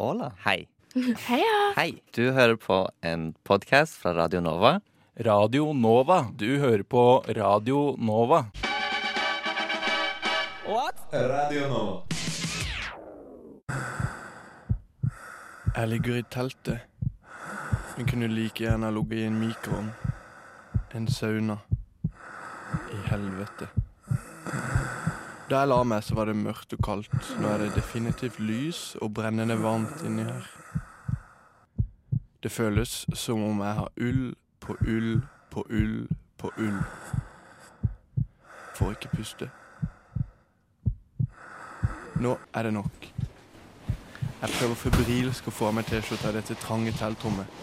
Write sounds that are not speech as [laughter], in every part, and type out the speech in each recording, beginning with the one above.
Hola. Hei. [laughs] Heia! Hei. Du hører på en podkast fra Radio Nova. Radio Nova. Du hører på Radio Nova. Radio Nova. Jeg ligger i teltet. Jeg kunne like gjerne ligget i en mikroovn. En sauna. I helvete. Da jeg la meg, så var det mørkt og kaldt. Nå er det definitivt lys og brennende varmt inni her. Det føles som om jeg har ull på ull på ull på ull. Får ikke puste. Nå er det nok. Jeg prøver febrilsk å få av meg T-skjorta i dette trange teltrommet.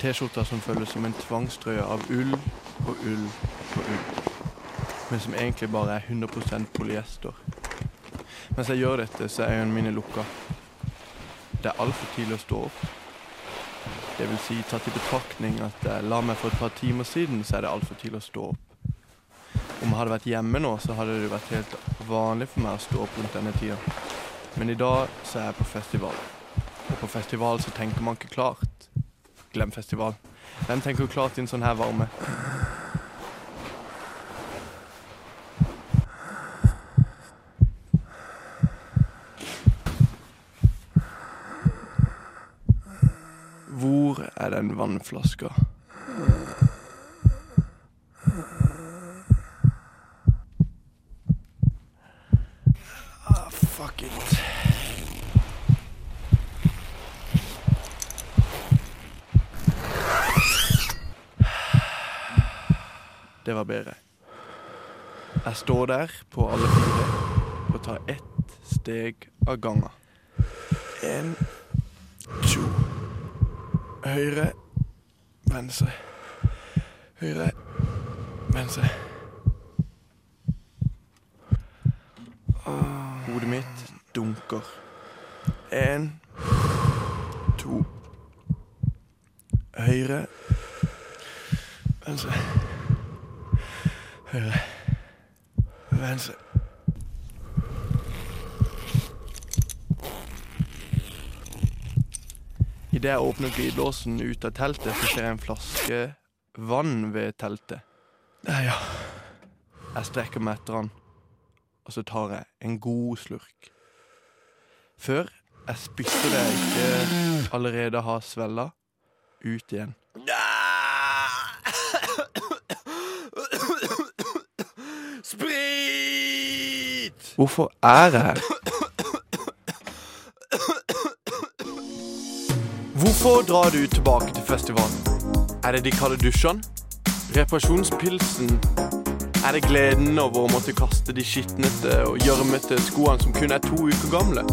T-skjorta som føles som en tvangstrøye av ull på ull på ull. Men som egentlig bare er 100% polyester. Mens jeg gjør dette, så er øynene mine lukka. Det er altfor tidlig å stå opp. Det vil si, tatt i betraktning at jeg la meg for et par timer siden, så er det altfor tidlig å stå opp. Om jeg hadde vært hjemme nå, så hadde det vært helt vanlig for meg å stå opp rundt denne tida. Men i dag så er jeg på festival. Og på festival så tenker man ikke klart. Glem festival. Hvem tenker klart i en sånn her varme? Hvor er vannflaska? Ah, fuck it. Det var bedre. Jeg står der på alle fire og tar ett steg av gangen. En, to Høyre, venstre. Høyre, venstre. Hodet mitt dunker. En, to Høyre, venstre. Høyre, venstre. Idet jeg åpner glidelåsen ut av teltet, så ser jeg en flaske vann ved teltet. Der, ja. Jeg strekker meg etter han, og så tar jeg en god slurk. Før jeg spytter det jeg ikke allerede har svella, ut igjen. [coughs] Sprit! Hvorfor er jeg her? Hvorfor drar du tilbake til festivalen? Er det de kalde dusjene? Reparasjonspilsen? Er det gleden over å måtte kaste de skitnete og gjørmete skoene som kun er to uker gamle?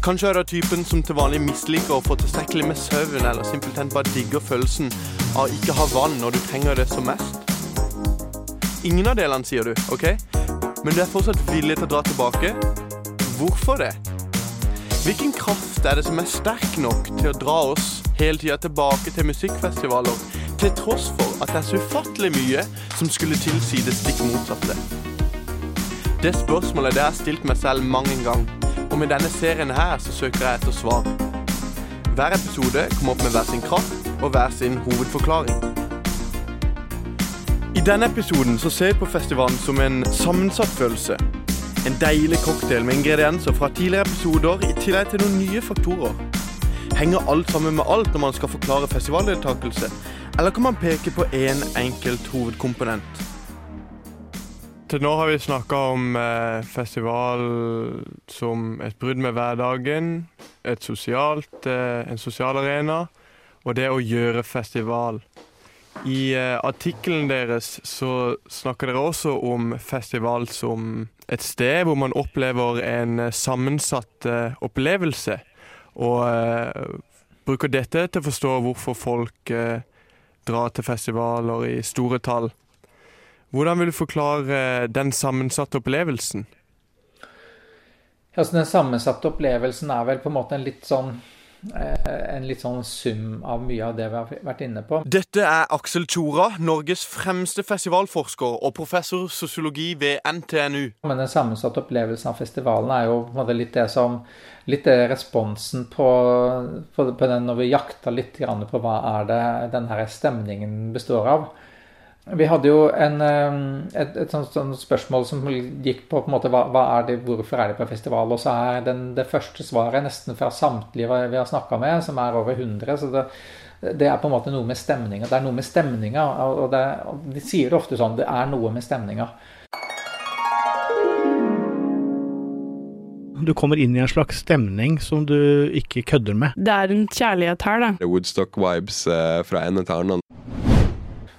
Kanskje er du typen som til vanlig misliker å få tilstrekkelig med søvn, eller simpelthen bare digger følelsen av ikke ha vann når du trenger det som mest? Ingen av delene, sier du, ok? Men du er fortsatt villig til å dra tilbake? Hvorfor det? Hvilken kraft er det som er sterk nok til å dra oss hele tida tilbake til musikkfestivaler, til tross for at det er så ufattelig mye som skulle tilsi det stikk motsatte? Det spørsmålet det har jeg stilt meg selv mange ganger, og med denne serien her så søker jeg etter svar. Hver episode kommer opp med hver sin kraft og hver sin hovedforklaring. I denne episoden så ser jeg på festivalen som en sammensatt følelse. En deilig cocktail med ingredienser fra tidligere episoder i tillegg til noen nye faktorer. Henger alt sammen med alt når man skal forklare festivaldeltakelse, eller kan man peke på én enkelt hovedkomponent? Til nå har vi snakka om eh, festival som et brudd med hverdagen, sosialt, eh, en sosial arena, og det å gjøre festival. I eh, artikkelen deres så snakker dere også om festival som et sted hvor man opplever en eh, sammensatt eh, opplevelse, og eh, bruker dette til å forstå hvorfor folk drar til festivaler i store tall. Hvordan vil du forklare den sammensatte opplevelsen? Altså, den sammensatte opplevelsen er vel på en måte en litt sånn en litt sånn sum av mye av det vi har vært inne på. Dette er Aksel Tjora, Norges fremste festivalforsker og professor sosiologi ved NTNU. Men den sammensatte opplevelsen av festivalen er jo litt det som Litt det responsen på, på, på den når vi jakter litt på hva er det denne stemningen består av. Vi hadde jo en, et, et sånt, sånt, spørsmål som gikk på, på en måte, hva, hva, er det, hvorfor er de på festival. Og så er den, det første svaret nesten fra samtlige vi har snakka med, som er over 100. så det, det, er på en måte noe med stemninga. Det er noe med stemninga. Og, det, og de sier det ofte sånn. Det er noe med stemninga. Du kommer inn i en slags stemning som du ikke kødder med. Det er en kjærlighet her, da. Woodstock-vibes eh, fra ende til annen.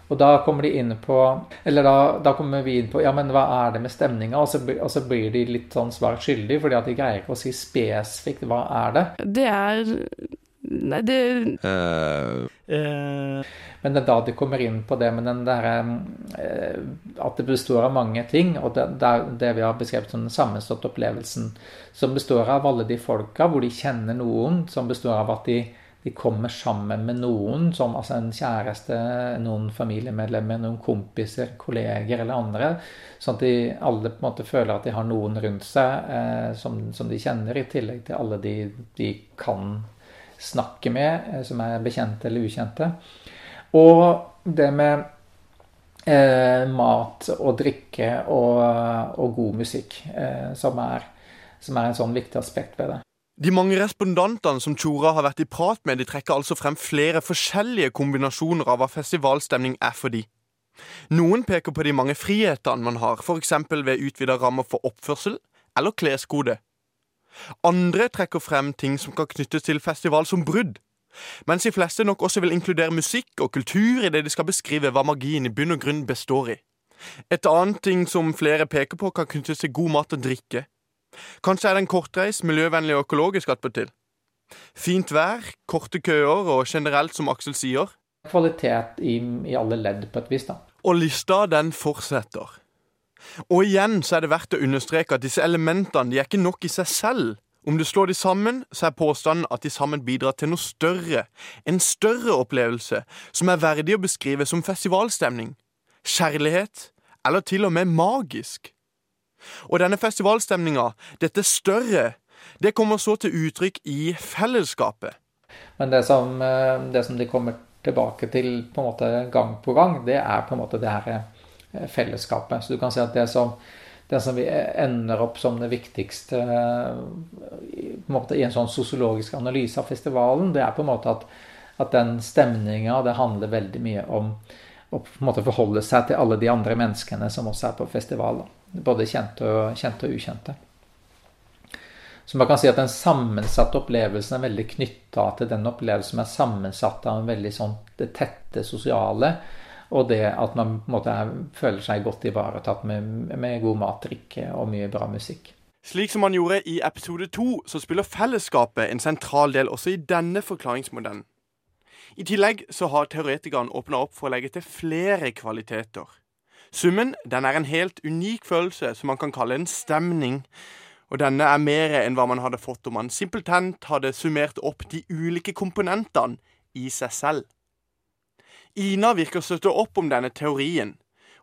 Og da kommer de inn på Eller da, da, kommer vi inn på Ja, men hva er det med stemninga? Og, og, så blir de litt sånn svært skyldige, fordi at de greier ikke å si spesifikt hva er det. Det er Nei, det uh, uh, Men det er da de kommer inn på det med den derre uh, At det består av mange ting, og det, det, det vi har beskrevet som den sammenståtte opplevelsen, som består av alle de folka hvor de kjenner noen, som består av at de de kommer sammen med noen, som altså en kjæreste, noen familiemedlemmer, noen kompiser, kolleger eller andre. Sånn at de alle på en måte føler at de har noen rundt seg eh, som, som, de kjenner, i tillegg til alle de de kan snakke med, eh, som er bekjente eller ukjente. Og det med eh, mat og drikke og, og god musikk, eh, som, er, som er en sånn viktig aspekt ved det. De mange respondentene som Tjora har vært i prat med, de trekker altså frem flere forskjellige kombinasjoner av hva festivalstemning er for de. Noen peker på de mange frihetene man har, f.eks. ved utvida rammer for oppførsel eller kleskode. Andre trekker frem ting som kan knyttes til festival som brudd, mens de fleste nok også vil inkludere musikk og kultur i det de skal beskrive hva magien i bunn og grunn består i. Et annet ting som flere peker på, kan knyttes til god mat og drikke. Kanskje er det en kortreist, miljøvennlig og økologisk attpåtil. Fint vær, korte køer og generelt, som Aksel sier Kvalitet i, i alle ledd, på et vis. da. Og lista, den fortsetter. Og igjen så er det verdt å understreke at disse elementene de er ikke nok i seg selv. Om du slår de sammen, så er påstanden at de sammen bidrar til noe større. En større opplevelse som er verdig å beskrive som festivalstemning. Kjærlighet, eller til og med magisk. Og denne festivalstemninga, dette større, det kommer så til uttrykk i fellesskapet. Men det som, eh, det som de kommer tilbake til på en måte gang på gang, det er på en måte det her eh, fellesskapet. Så du kan si at det som, det som vi ender opp som det viktigste på en måte, i en sånn sosiologisk analyse av festivalen, det er på en måte at, at den stemninga, det handler veldig mye om å på en måte forholde seg til alle de andre menneskene som også er på festival. Både kjente og, kjente og ukjente. Så man kan si at den sammensatte opplevelsen er veldig knytta til den opplevelsen som er sammensatt av en veldig sånn det tette sosiale, og det at man på en måte er, føler seg godt ivaretatt med, med god mat, drikke og mye bra musikk. Slik som han gjorde i episode to, så spiller fellesskapet en sentral del også i denne forklaringsmodellen. I tillegg så har teoretikeren åpna opp for å legge til flere kvaliteter. Summen den er en helt unik følelse som man kan kalle en stemning. Og denne er mer enn hva man hadde fått om man simpelthen hadde summert opp de ulike komponentene i seg selv. Ina virker å støtte opp om denne teorien,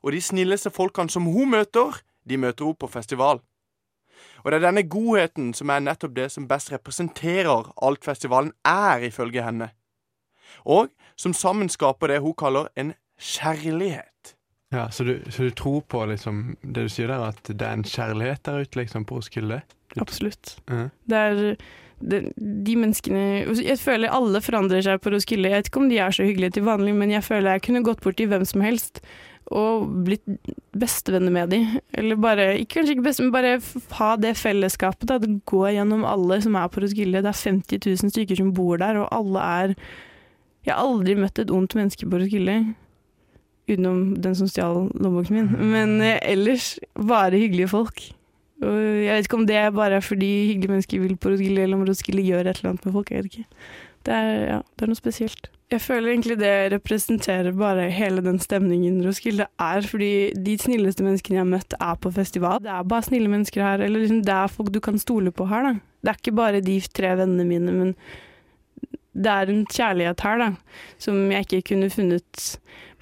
og de snilleste folkene som hun møter, de møter hun på festival. Og det er denne godheten som er nettopp det som best representerer alt festivalen er, ifølge henne. Og som sammen skaper det hun kaller en kjærlighet. Ja, så du, så du, tror på liksom, det du sier der, at det er en kjærlighet der ute liksom, på Roskilde? Absolutt. Uh -huh. Det er det, de menneskene Jeg føler alle forandrer seg på Roskilde. Jeg vet ikke om de er så hyggelige til vanlig, men jeg føler jeg kunne gått bort til hvem som helst og blitt bestevenner med dem. Eller bare ikke, Kanskje ikke beste, men bare ha det fellesskapet. Da. Det går gjennom alle som er på Roskilde. Det er 50 000 stykker som bor der, og alle er Jeg har aldri møtt et ondt menneske på Roskilde. Utenom den som stjal lommeboken min. Mm. Men eh, ellers bare hyggelige folk. Og jeg vet ikke om det er bare fordi hyggelige mennesker vil på Roskilde, eller om Roskilde gjør et eller annet med folk. Jeg vet ikke. Det er, ja, det er noe spesielt. Jeg føler egentlig det representerer bare hele den stemningen Roskilde er, fordi de snilleste menneskene jeg har møtt, er på festival. Det er bare snille mennesker her, eller liksom det er folk du kan stole på her, da. Det er ikke bare de tre vennene mine, men det er en kjærlighet her, da, som jeg ikke kunne funnet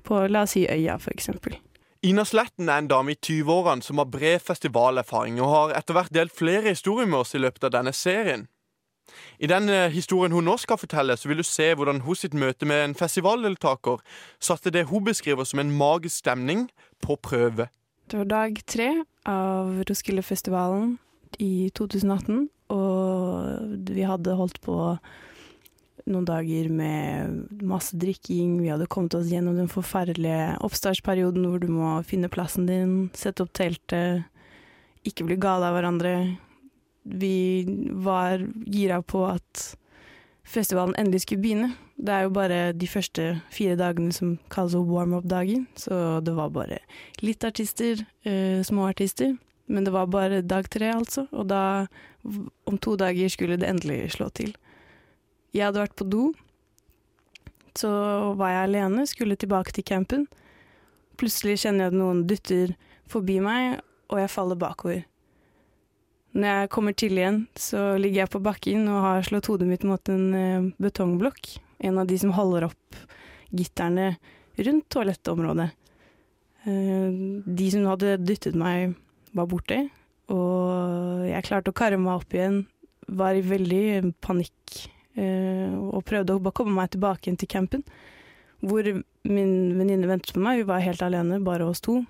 på, la oss si, Øya, eksempel. Ina Sletten er en dame i 20-årene som har bred festivalerfaring, og har etter hvert delt flere historier med oss i løpet av denne serien. I den eh, historien hun nå skal fortelle, så vil du se hvordan hun sitt møte med en festivaldeltaker satte det hun beskriver som en magisk stemning, på prøve. Det var dag tre av Roskildefestivalen i 2018, og vi hadde holdt på noen dager med masse drikking. Vi hadde kommet oss gjennom den forferdelige oppstartsperioden hvor du må finne plassen din, sette opp teltet, ikke bli gale av hverandre. Vi var gira på at festivalen endelig skulle begynne. Det er jo bare de første fire dagene som kalles warm-up-dagen, så det var bare litt artister, eh, små artister. Men det var bare dag tre, altså, og da, om to dager, skulle det endelig slå til. Jeg hadde vært på do, så var jeg alene, skulle tilbake til campen. Plutselig kjenner jeg at noen dytter forbi meg, og jeg faller bakover. Når jeg kommer til igjen, så ligger jeg på bakken og har slått hodet mitt mot en eh, betongblokk. En av de som holder opp gitterne rundt toalettområdet. Eh, de som hadde dyttet meg, var borte, og jeg klarte å karre meg opp igjen. Var i veldig panikk og prøvde å komme meg tilbake inn til campen. Hvor min venninne ventet på meg. Vi var helt alene, bare oss to.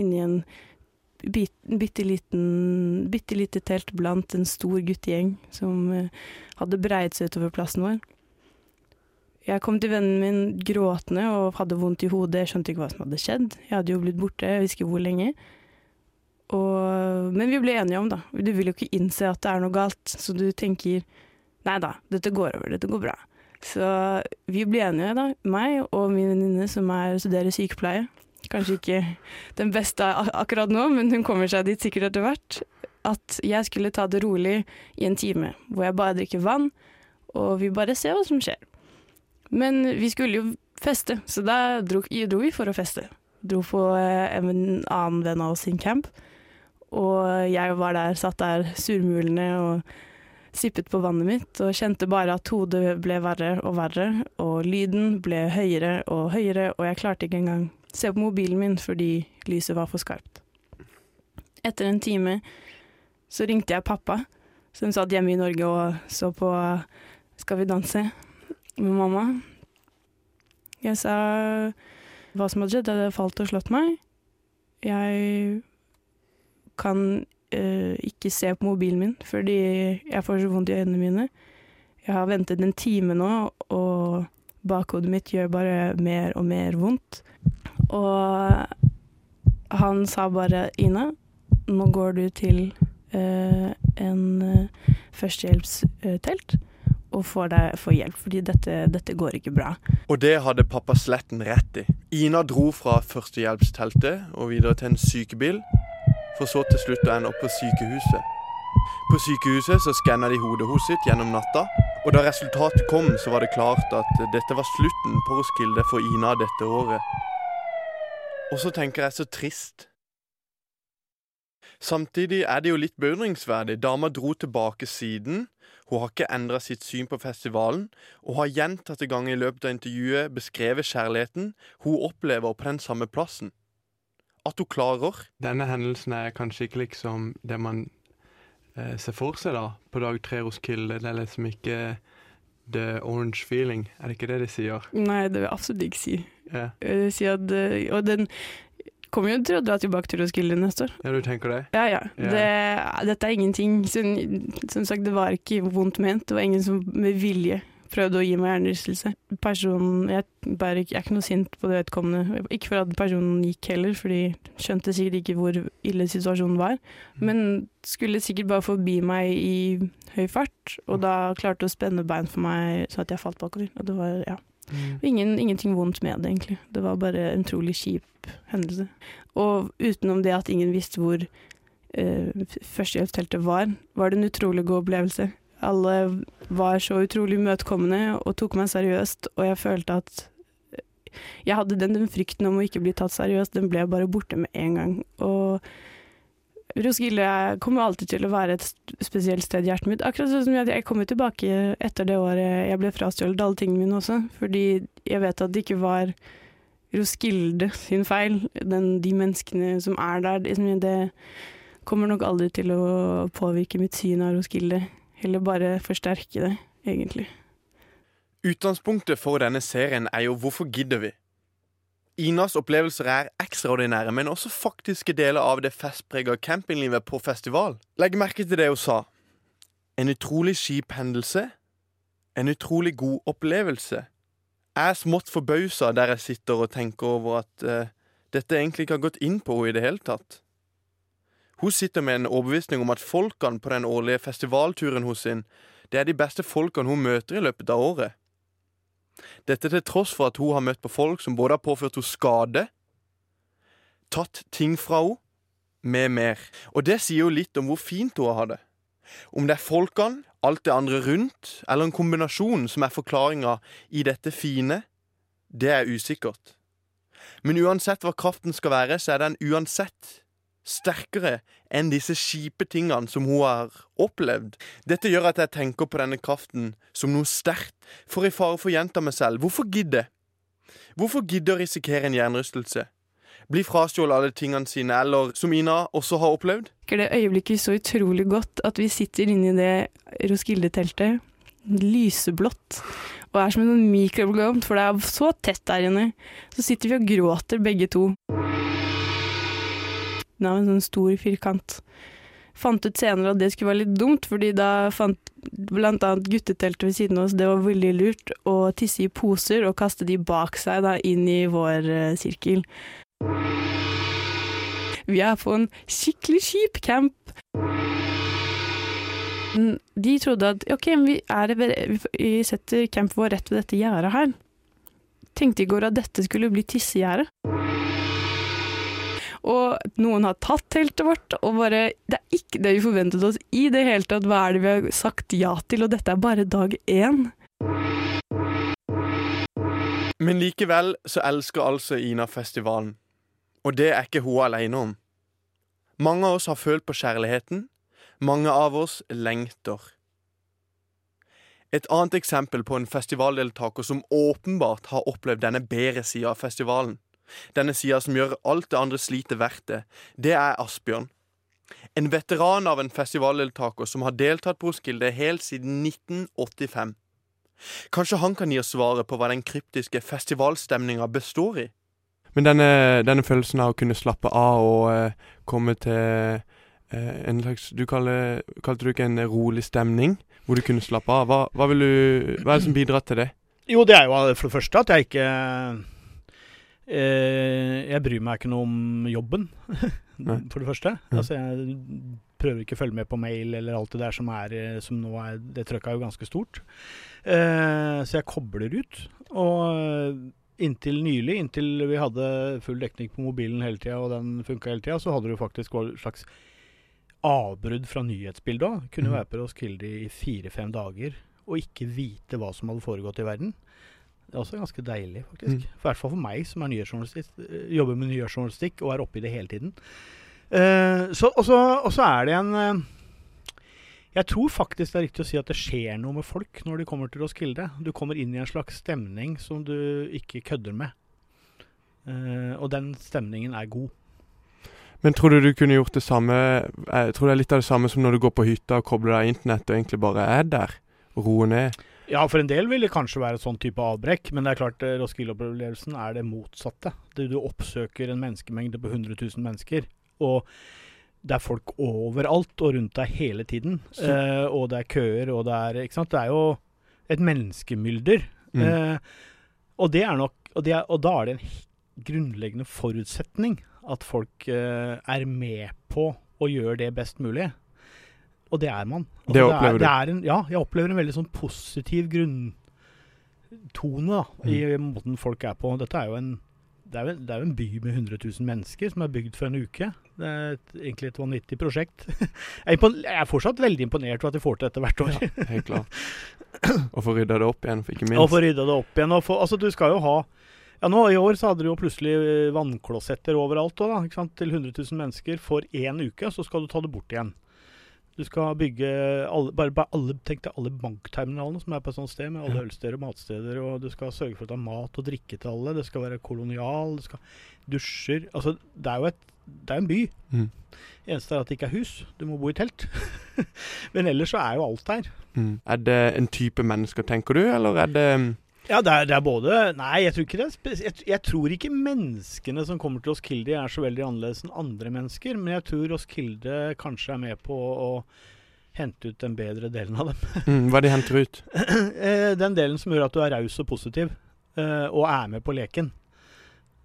Inni en bit, bitte lite telt blant en stor guttegjeng som eh, hadde breiet seg utover plassen vår. Jeg kom til vennen min gråtende og hadde vondt i hodet. Jeg skjønte ikke hva som hadde skjedd. Jeg hadde jo blitt borte, jeg visste ikke hvor lenge. Og, men vi ble enige om, da. Du vil jo ikke innse at det er noe galt, så du tenker nei da, dette går over, dette går bra. Så vi ble enige, da, meg og min venninne som er, studerer sykepleie. Kanskje ikke den beste akkurat nå, men hun kommer seg dit sikkert etter hvert. At jeg skulle ta det rolig i en time, hvor jeg bare drikker vann, og vi bare ser hva som skjer. Men vi skulle jo feste, så da dro, dro vi for å feste. Dro på eh, en annen venn av oss sin camp. Og jeg var der, satt der surmulende og sippet på vannet mitt og kjente bare at hodet ble verre og verre, og lyden ble høyere og høyere, og jeg klarte ikke engang se på mobilen min fordi lyset var for skarpt. Etter en time så ringte jeg pappa, som satt hjemme i Norge og så på Skal vi danse med mamma. Jeg sa hva som hadde skjedd, jeg hadde falt og slått meg. Jeg kan uh, ikke se på mobilen min fordi jeg får så vondt i øynene mine. Jeg har ventet en time nå, og bakhodet mitt gjør bare mer og mer vondt. Og han sa bare 'Ina, nå går du til uh, en uh, førstehjelpstelt' og får, deg, får hjelp, fordi dette, dette, går ikke bra. Og det hadde pappa Sletten rett i. Ina dro fra førstehjelpsteltet og videre til en sykebil for så til slutt å ende opp på sykehuset. På sykehuset så skanna de hodet hos sitt gjennom natta, og da resultatet kom, så var det klart at dette var slutten på Roskilde for Ina dette året. Og så tenker jeg så trist. Samtidig er det jo litt beundringsverdig. Dama dro tilbake siden. Hun har ikke endra sitt syn på festivalen, og har gjentatte ganger i løpet av intervjuet beskrevet kjærligheten hun opplever på den samme plassen at hun klarer. Denne hendelsen er kanskje ikke liksom det man eh, ser for seg da, på dag tre hos Kilde. Det er liksom ikke the orange feeling, er det ikke det de sier? Nei, det vil jeg absolutt ikke si. Ja. Jeg sier si at, eh, og den kommer jo til å dra tilbake til Roskilde neste år. Ja, du tenker det? Ja, ja. Yeah. Det, dette er ingenting. Som, som sagt, det var ikke vondt ment. Det var ingen som med vilje prøvde å gi meg hjernerystelse. Personen jeg, bare, jeg er ikke noe sint på det vedkommende. Ikke for at personen gikk heller, for de skjønte sikkert ikke hvor ille situasjonen var. Men skulle sikkert bare forbi meg i høy fart, og da klarte å spenne bein for meg så at jeg falt bakover. Og det var, ja. Ingen, ingenting vondt med det, egentlig. Det var bare en utrolig kjip hendelse. Og utenom det at ingen visste hvor eh, førstehjelpsteltet var, var det en utrolig god opplevelse. Alle var så utrolig imøtekommende og tok meg seriøst, og jeg følte at jeg hadde den, den frykten om å ikke bli tatt seriøst, den ble bare borte med en gang. Og Roskilde er- kommer alltid til å være et spesielt sted i hjertet mitt. Akkurat sånn som jeg, kommer kom tilbake etter det året jeg ble frastjålet alle tingene mine også, fordi jeg vet at det ikke var Roskilde sin feil. Den, de menneskene som er der, det kommer nok aldri til å påvirke mitt syn av Roskilde. Heller bare forsterke det, egentlig. Utgangspunktet for denne serien er jo Hvorfor gidder vi? Inas opplevelser er ekstraordinære, men også faktiske deler av det festprega campinglivet på festival. Legg merke til det hun sa. En utrolig kjip hendelse. En utrolig god opplevelse. Jeg er smått forbausa der jeg sitter og tenker over at uh, dette egentlig ikke har gått inn på henne i det hele tatt. Hun sitter med en overbevisning om at folkene på den årlige festivalturen hos sin, det er de beste folkene hun møter i løpet av året. Dette til tross for at hun har møtt på folk som både har påført henne skade, tatt ting fra henne, med mer. Og det sier jo litt om hvor fint hun har det. Om det er folkene, alt det andre rundt, eller en kombinasjon som er forklaringa i dette fine, det er usikkert. Men uansett hva kraften skal være, så er den uansett sterkere enn disse kjipe tingene som hun har opplevd. Dette gjør at jeg tenker på denne kraften som noe sterkt, for i fare for å gjenta meg selv. Hvorfor gidde? Hvorfor gidde å risikere en hjernerystelse? Bli frastjålet alle tingene sine, eller som Ina også har opplevd? det øyeblikket så utrolig godt at vi sitter inne i det Roskilde-teltet, lyseblått, og er som en mikroblomst, for det er så tett der inne. Så sitter vi og gråter begge to. Den av en sånn stor firkant. Fant ut senere at det skulle være litt dumt, fordi da fant annet gutteteltet ved siden av oss det var veldig lurt å tisse i poser og kaste de bak seg da inn i vår uh, sirkel. Vi er på en skikkelig kjip camp. De trodde at ok, vi, er, vi setter campen vår rett ved dette gjerdet her. Tenkte i går at dette skulle bli tissegjerde. Og noen har tatt teltet vårt, og bare Det er ikke det vi forventet oss i det hele tatt. Hva er det vi har sagt ja til, og dette er bare dag én. Men likevel så elsker altså Ina festivalen. Og det er ikke hun alene om. Mange av oss har følt på kjærligheten. Mange av oss lengter. Et annet eksempel på en festivaldeltaker som åpenbart har opplevd denne bedre sida av festivalen, denne sida som gjør alt det andre slitet verdt det, det er Asbjørn. En veteran av en festivaldeltaker som har deltatt på Roskilde helt siden 1985. Kanskje han kan gi oss svaret på hva den kryptiske festivalstemninga består i? Men denne, denne følelsen av å kunne slappe av og eh, komme til eh, en slags Du kaller, kalte du ikke en rolig stemning? Hvor du kunne slappe av. Hva, hva, vil du, hva er det som bidrar til det? Jo, det er jo for det første at jeg ikke eh, Jeg bryr meg ikke noe om jobben, [laughs] for det første. Altså, jeg prøver ikke å følge med på mail eller alt det der som er eh, som nå er Det trøkket er jo ganske stort. Eh, så jeg kobler ut. Og eh, inntil nylig, inntil vi hadde full dekning på mobilen hele tida, og den funka hele tida, så hadde jo faktisk et slags avbrudd fra nyhetsbildet òg. Kunne Mhm. være på Roskilde i fire-fem dager og ikke vite hva som hadde foregått i verden. Det er også ganske deilig, faktisk. Mm. For I hvert fall for meg som er eh, jobber med nyhetsjournalistikk og er oppe i det hele tiden. Uh, så, og, så, er det en uh, Jeg tror faktisk det er riktig å si at det skjer noe med folk når de kommer til Roskilde. Du kommer inn i en slags stemning som du ikke kødder med. Uh, og den stemningen er god. Men tror du du kunne gjort det samme Jeg tror det er litt av det samme som når du går på hytta og kobler deg internett og egentlig bare er der roer ned? Ja, for en del vil det kanskje være et sånn type avbrekk, men det er klart eh, Roskilde-opplevelsen er det motsatte. Du, du oppsøker en menneskemengde på 100 000 mennesker, og det er folk overalt og rundt deg hele tiden. Eh, og det er køer, og det er Ikke sant. Det er jo et menneskemylder. Mm. Eh, og det er nok og, det er, og da er det en grunnleggende forutsetning at folk eh, er med på å gjøre det best mulig. Og det er man. Det er- opplever du? Det er en, ja, jeg opplever en veldig sånn positiv grunntone da, i Mm. måten folk er på. Dette er jo en det er, jo, det er jo en by med 100 000 mennesker som er bygd for en uke. Det er et, egentlig et vanvittig prosjekt. [laughs] jeg, er jeg er fortsatt veldig imponert over at de får til dette hvert år. Helt klart. [laughs] Og få rydda det opp igjen, for ikke minst. Og få rydda det opp igjen. Og få, altså, du skal jo ha Ja, nå I år så hadde du jo plutselig eh, vannklosetter overalt sant? til 100 000 mennesker for én uke. Så skal du ta det bort igjen. Du skal bygge alle, bare, bare alle, tenk deg alle bankterminalene som er på et sånt sted, med alle ølsteder og matsteder. Og du skal sørge for at det er mat og drikke til alle. Det skal være kolonial. Det skal dusjer. Altså, det er jo et, det er en by. Mm. Eneste er at det ikke er hus. Du må bo i telt. [laughs] Men ellers så er jo alt der. Mm. Er det en type mennesker, tenker du, eller er det Ja, det er, det er både Nei, jeg tror ikke det er jeg, jeg tror ikke menneskene som kommer til Roskilde er så veldig annerledes enn andre mennesker, men jeg tror Roskilde kanskje er med på å hente ut den bedre delen av dem. [laughs] mm, Hva de henter ut? Eh, den delen som gjør at du er raus og positiv, eh, og er med på leken.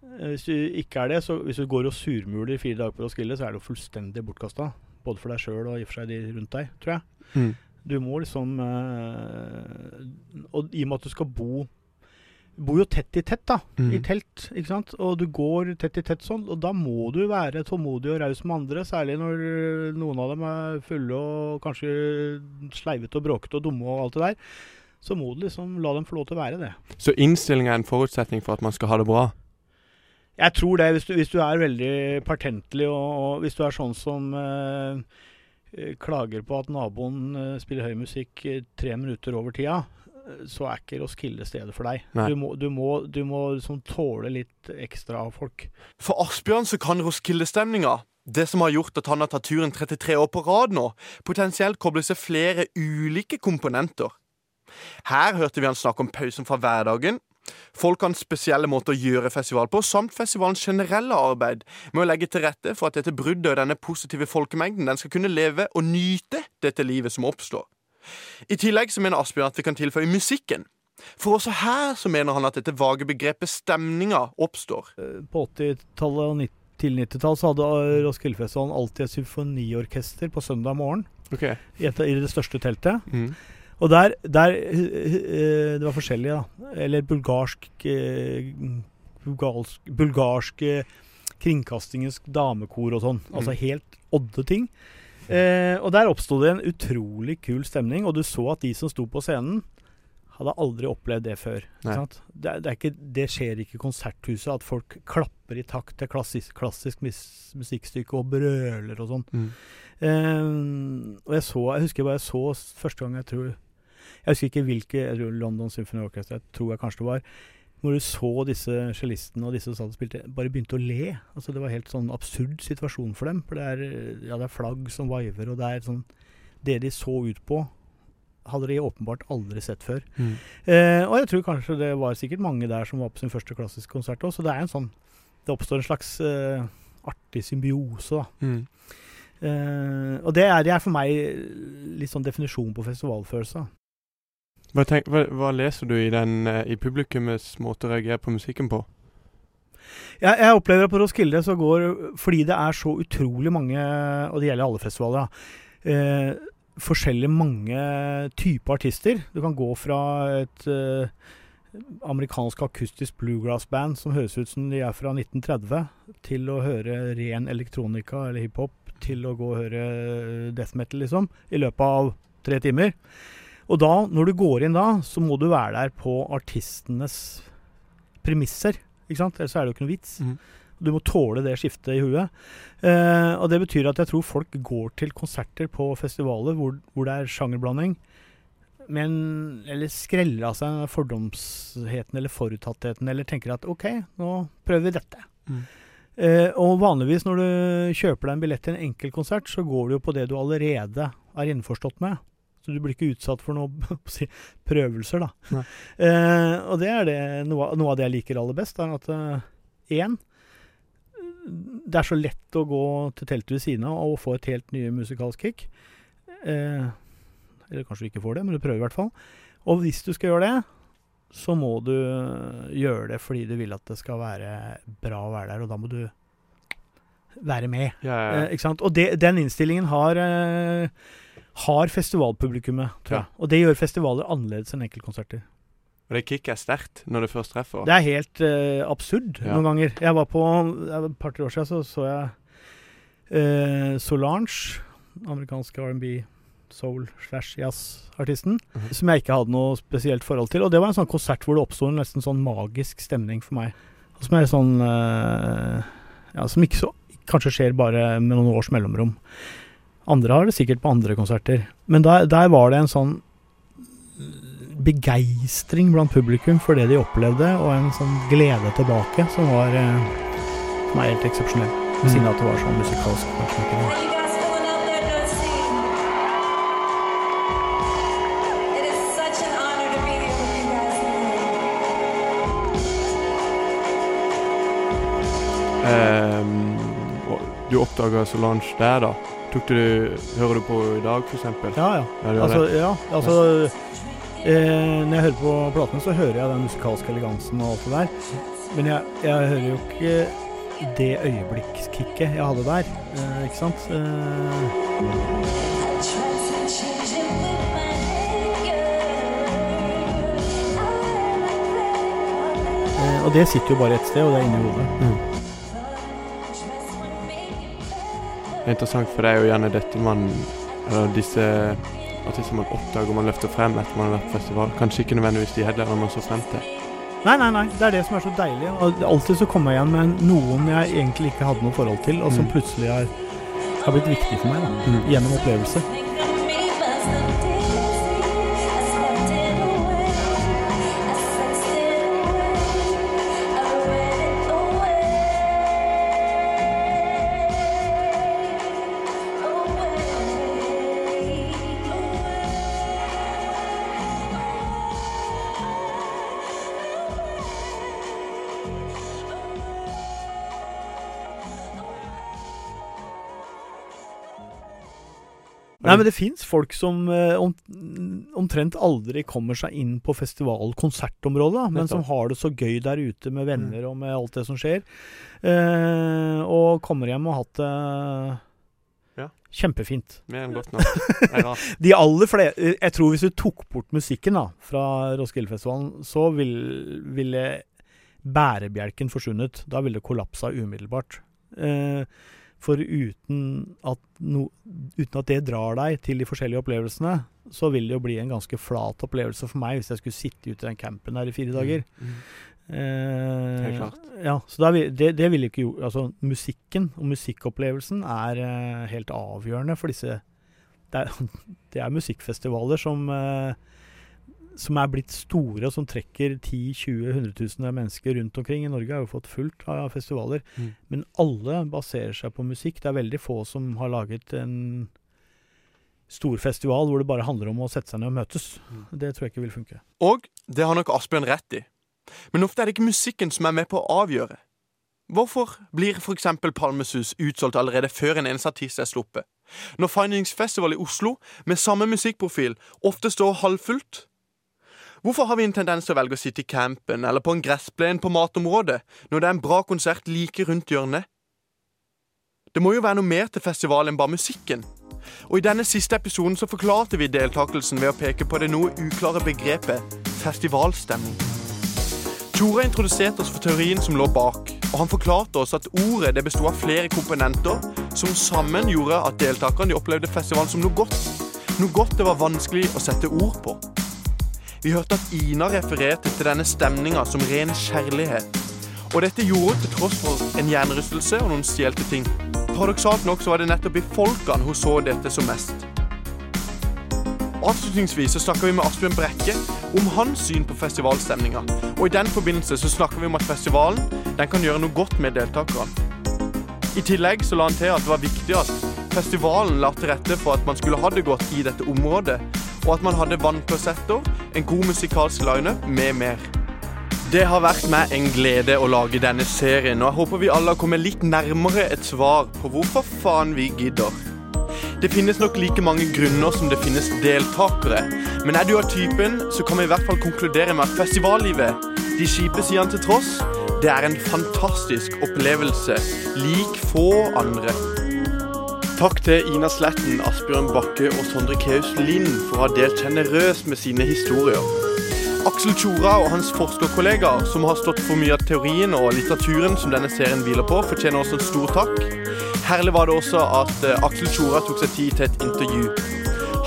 Eh, Hvis du ikke er det, så hvis du går og surmuler fire dager på Roskilde, så er det jo fullstendig bortkasta. Både for deg sjøl og i og for seg de rundt deg, tror jeg. Mm. Du må liksom Og i og med at du skal bo Bor jo tett i tett, da. Mm. I telt. ikke sant? Og du går tett i tett sånn. Og da må du være tålmodig og raus med andre. Særlig når eh, noen av dem er fulle og kanskje sleivete og bråkete og dumme og alt det der. Så må du liksom la dem få lov til å være det. Så innstilling er en forutsetning for at man skal ha det bra? Jeg tror det, hvis du, hvis du er veldig pertentlig, og, og hvis du er sånn som eh, eh, klager på at naboen eh, spiller høy musikk tre minutter over tida, så er ikke Roskilde stedet for deg. Nei. Du må, du må, du må liksom tåle litt ekstra av folk. For Asbjørn så kan Roskilde-stemninga, det som har gjort at han har tatt turen 33 år på rad nå, potensielt koble seg flere ulike komponenter. Her hørte vi han snakke om pausen fra hverdagen, folkens spesielle måter å gjøre festival på, samt festivalens generelle arbeid med å legge til rette for at dette bruddet og denne positive folkemengden den skal kunne leve og nyte dette livet som oppstår. I tillegg så mener Asbjørn at vi kan tilføye musikken. For også her så mener han at dette vage begrepet stemninga oppstår. Eh, På 80-tallet og 90 til 90-tall så hadde eh, Roskildefestivalen alltid et symfoniorkester på søndag morgen Okay. i, et, i det største teltet. Mm. Og der, der eh, Det var forskjellige, da. Eller bulgarsk Bulgarske, bulgalsk, eh, kringkastingens damekor og sånn. Altså Mm. helt odde ting. Eh, og der oppsto det en utrolig kul stemning, og du så at de som sto på scenen, hadde aldri opplevd det før. Det, det, ikke, det skjer ikke i konserthuset at folk klapper i takt til klassisk, klassisk musikkstykke og brøler og sånn. Mm. Eh, og jeg så Jeg husker bare jeg så første gang jeg tror Jeg husker ikke hvilke jeg tror London Symphony Orchestra tror jeg kanskje det var. Hvor du så disse cellistene og disse som satt og spilte, bare begynte å le. Altså Det var helt sånn absurd situasjon for dem. For det er, ja, det er flagg som vaiver, og det er sånn Det de så ut på, hadde de åpenbart aldri sett før. Mm. Eh, og jeg tror kanskje det var sikkert mange der som var på sin første klassiske konsert òg, så det er en sånn Det oppstår en slags eh, artig symbiose, da. Mm. Eh, og det er, det er for meg litt sånn definisjon på festivalfølelse. Hva, tenk, hva, hva leser du i, den, eh, i publikummets måte å reagere på musikken på? Jeg, jeg opplever at på Roskilde så går Fordi det er så utrolig mange, og det gjelder alle festivaler, eh, forskjellig mange typer artister. Du kan gå fra et eh, amerikansk akustisk bluegrass-band som høres ut som de er fra 1930, til å høre ren elektronika eller hiphop, til å gå og høre death metal, liksom, i løpet av tre timer. Og da, når du går inn da, så må du være der på artistenes premisser. Ikke sant? Ellers er det jo ikke noe vits. Mm. Du må tåle det skiftet i huet. Eh, og det betyr at jeg tror folk går til konserter på festivaler hvor, hvor det er sjangerblanding, men Eller skreller av seg fordomsheten eller forutattheten, eller tenker at OK, nå prøver vi dette. Mm. Eh, og vanligvis når du kjøper deg en billett til en enkeltkonsert, så går du jo på det du allerede er innforstått med. Så du blir ikke utsatt for noe [laughs] hva skal jeg si, prøvelser, da. [laughs] Eh, og det er det, noe, noe av det jeg liker aller best. er at Én, det er så lett å gå til teltet ved siden av og få et helt nye musikalsk kick. Eh, eller kanskje du ikke får det, men du prøver i hvert fall. Og hvis du skal gjøre det, så må du gjøre det fordi du vil at det skal være bra å være der, og da må du være med. Ja, ja, Eh, ikke sant? Og det, den innstillingen har, eh, har festivalpublikummet, tror jeg. Og det gjør festivaler annerledes enn enkeltkonserter. Og det kicket er sterkt når det først treffer. Det er helt uh, absurd Ja. noen ganger. Jeg var på Et par-tre år siden så, så jeg uh, Solange, amerikanske R&B soul slash jazz-artisten, som jeg ikke hadde noe spesielt forhold til. Og det var en sånn konsert hvor det oppsto en nesten sånn magisk stemning for meg. Som er sånn uh, Ja, som ikke så kanskje skjer bare med noen års mellomrom. Andre har det sikkert på andre konserter. Men der, der var det en sånn begeistring blant publikum for det de opplevde, og en sånn glede tilbake som var eh, som er helt eksepsjonell. Ved siden av at det var sånn musikalsk. Ehm, du oppdaga Solange der, da. Tok du, hører du på i dag, f.eks.? Ja, ja. Ja, Altså, ja, altså eh, Når jeg hører på platene, så hører jeg den musikalske elegansen og alt det der. Men jeg, jeg hører jo ikke det øyeblikkskicket jeg hadde der. Eh, ikke sant? Eh, eh, og det sitter jo bare ett sted, og det er inni hodet. Det interessant, for det er jo gjerne dette man Eller disse artister man oppdager man løfter frem etter man har vært på festival. Kanskje ikke nødvendigvis de headlinerne man så frem til. Nei, nei, nei. Det er det som er så deilig. Og alltid så kommer jeg igjen med noen jeg egentlig ikke hadde noe forhold til, og som Mm. plutselig har, har blitt viktig for meg da, Mm. gjennom opplevelse. Nei, men det fins folk som eh, om, omtrent aldri kommer seg inn på festival-konsertområdet, men som har det så gøy der ute med venner og med alt det som skjer. Eh, og kommer hjem og har hatt det Ja. kjempefint. Mer enn godt nok. Rart. [laughs] De aller flere Jeg tror hvis du tok bort musikken da fra Roskildefestivalen, så vil, ville bærebjelken forsvunnet. Da ville det kollapsa umiddelbart. Eh, for uten at, no, uten at det drar deg til de forskjellige opplevelsene, så vil det jo bli en ganske flat opplevelse for meg hvis jeg skulle sitte ute i den campen her i fire dager. Mm. Eh, Helt klart. Ja, så da det, det vil ikke gjort Altså, musikken og musikkopplevelsen er eh, helt avgjørende for disse Det er, [laughs] det er musikkfestivaler som eh, som er blitt store, og som trekker 10 20 100 000 mennesker rundt omkring. I Norge har jo fått fullt av festivaler. Mm. Men alle baserer seg på musikk. Det er veldig få som har laget en stor festival hvor det bare handler om å sette seg ned og møtes. Mm. Det tror jeg ikke vil funke. Og det har nok Asbjørn rett i. Men ofte er det ikke musikken som er med på å avgjøre. Hvorfor blir f.eks. Palmesus utsolgt allerede før en eneste artist er sluppet? Når Findings Festival i Oslo, med samme musikkprofil, ofte står halvfullt? Hvorfor har vi en tendens til å velge å sitte i campen eller på en gressplen på matområdet når det er en bra konsert like rundt hjørnet? Det må jo være noe mer til festivalen enn bare musikken. Og I denne siste episoden så forklarte vi deltakelsen ved å peke på det noe uklare begrepet festivalstemning. Tore introduserte oss for teorien som lå bak, og han forklarte oss at ordet det besto av flere komponenter som sammen gjorde at deltakerne de opplevde festivalen som noe godt. Noe godt det var vanskelig å sette ord på. Vi hørte at Ina refererte til denne stemninga som ren kjærlighet. Og dette gjorde til tross for en hjernerystelse og noen stjelte ting. Paradoksalt nok så var det nettopp i folkene hun så dette som mest. Avslutningsvis så snakker vi med Asbjørn Brekke om hans syn på festivalstemninga. Og i den forbindelse så snakker vi om at festivalen den kan gjøre noe godt med deltakerne. I tillegg så la han til at det var viktig at festivalen la til rette for at man skulle ha det godt i dette området, og at man hadde vannklosetter, en god musikalsk lineup med mer. Det har vært meg en glede å lage denne serien, og jeg håper vi alle har kommet litt nærmere et svar på hvorfor faen vi gidder. Det finnes nok like mange grunner som det finnes deltakere, men er du av typen, så kan vi i hvert fall konkludere med at festivallivet, de kjipe sidene til tross, det er en fantastisk opplevelse, lik få andre. Takk til Ina Sletten, Asbjørn Bakke og Sondre Keus Lind for å ha delt generøst med sine historier. Aksel Tjora og hans forskerkollegaer, som har stått for mye av teorien og litteraturen som denne serien hviler på, fortjener også en stor takk. Herlig var det også at eh, Aksel Tjora tok seg tid til et intervju.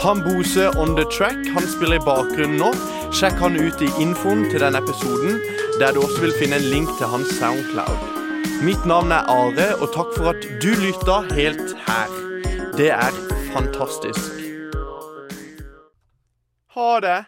Han Bose on the track. Han spiller i bakgrunnen nå. Sjekk han ut i infoen til denne episoden, der du også vil finne en link til hans Soundcloud. Mitt navn er Are, og takk for at du lytta helt her. Det er fantastisk. Ha det!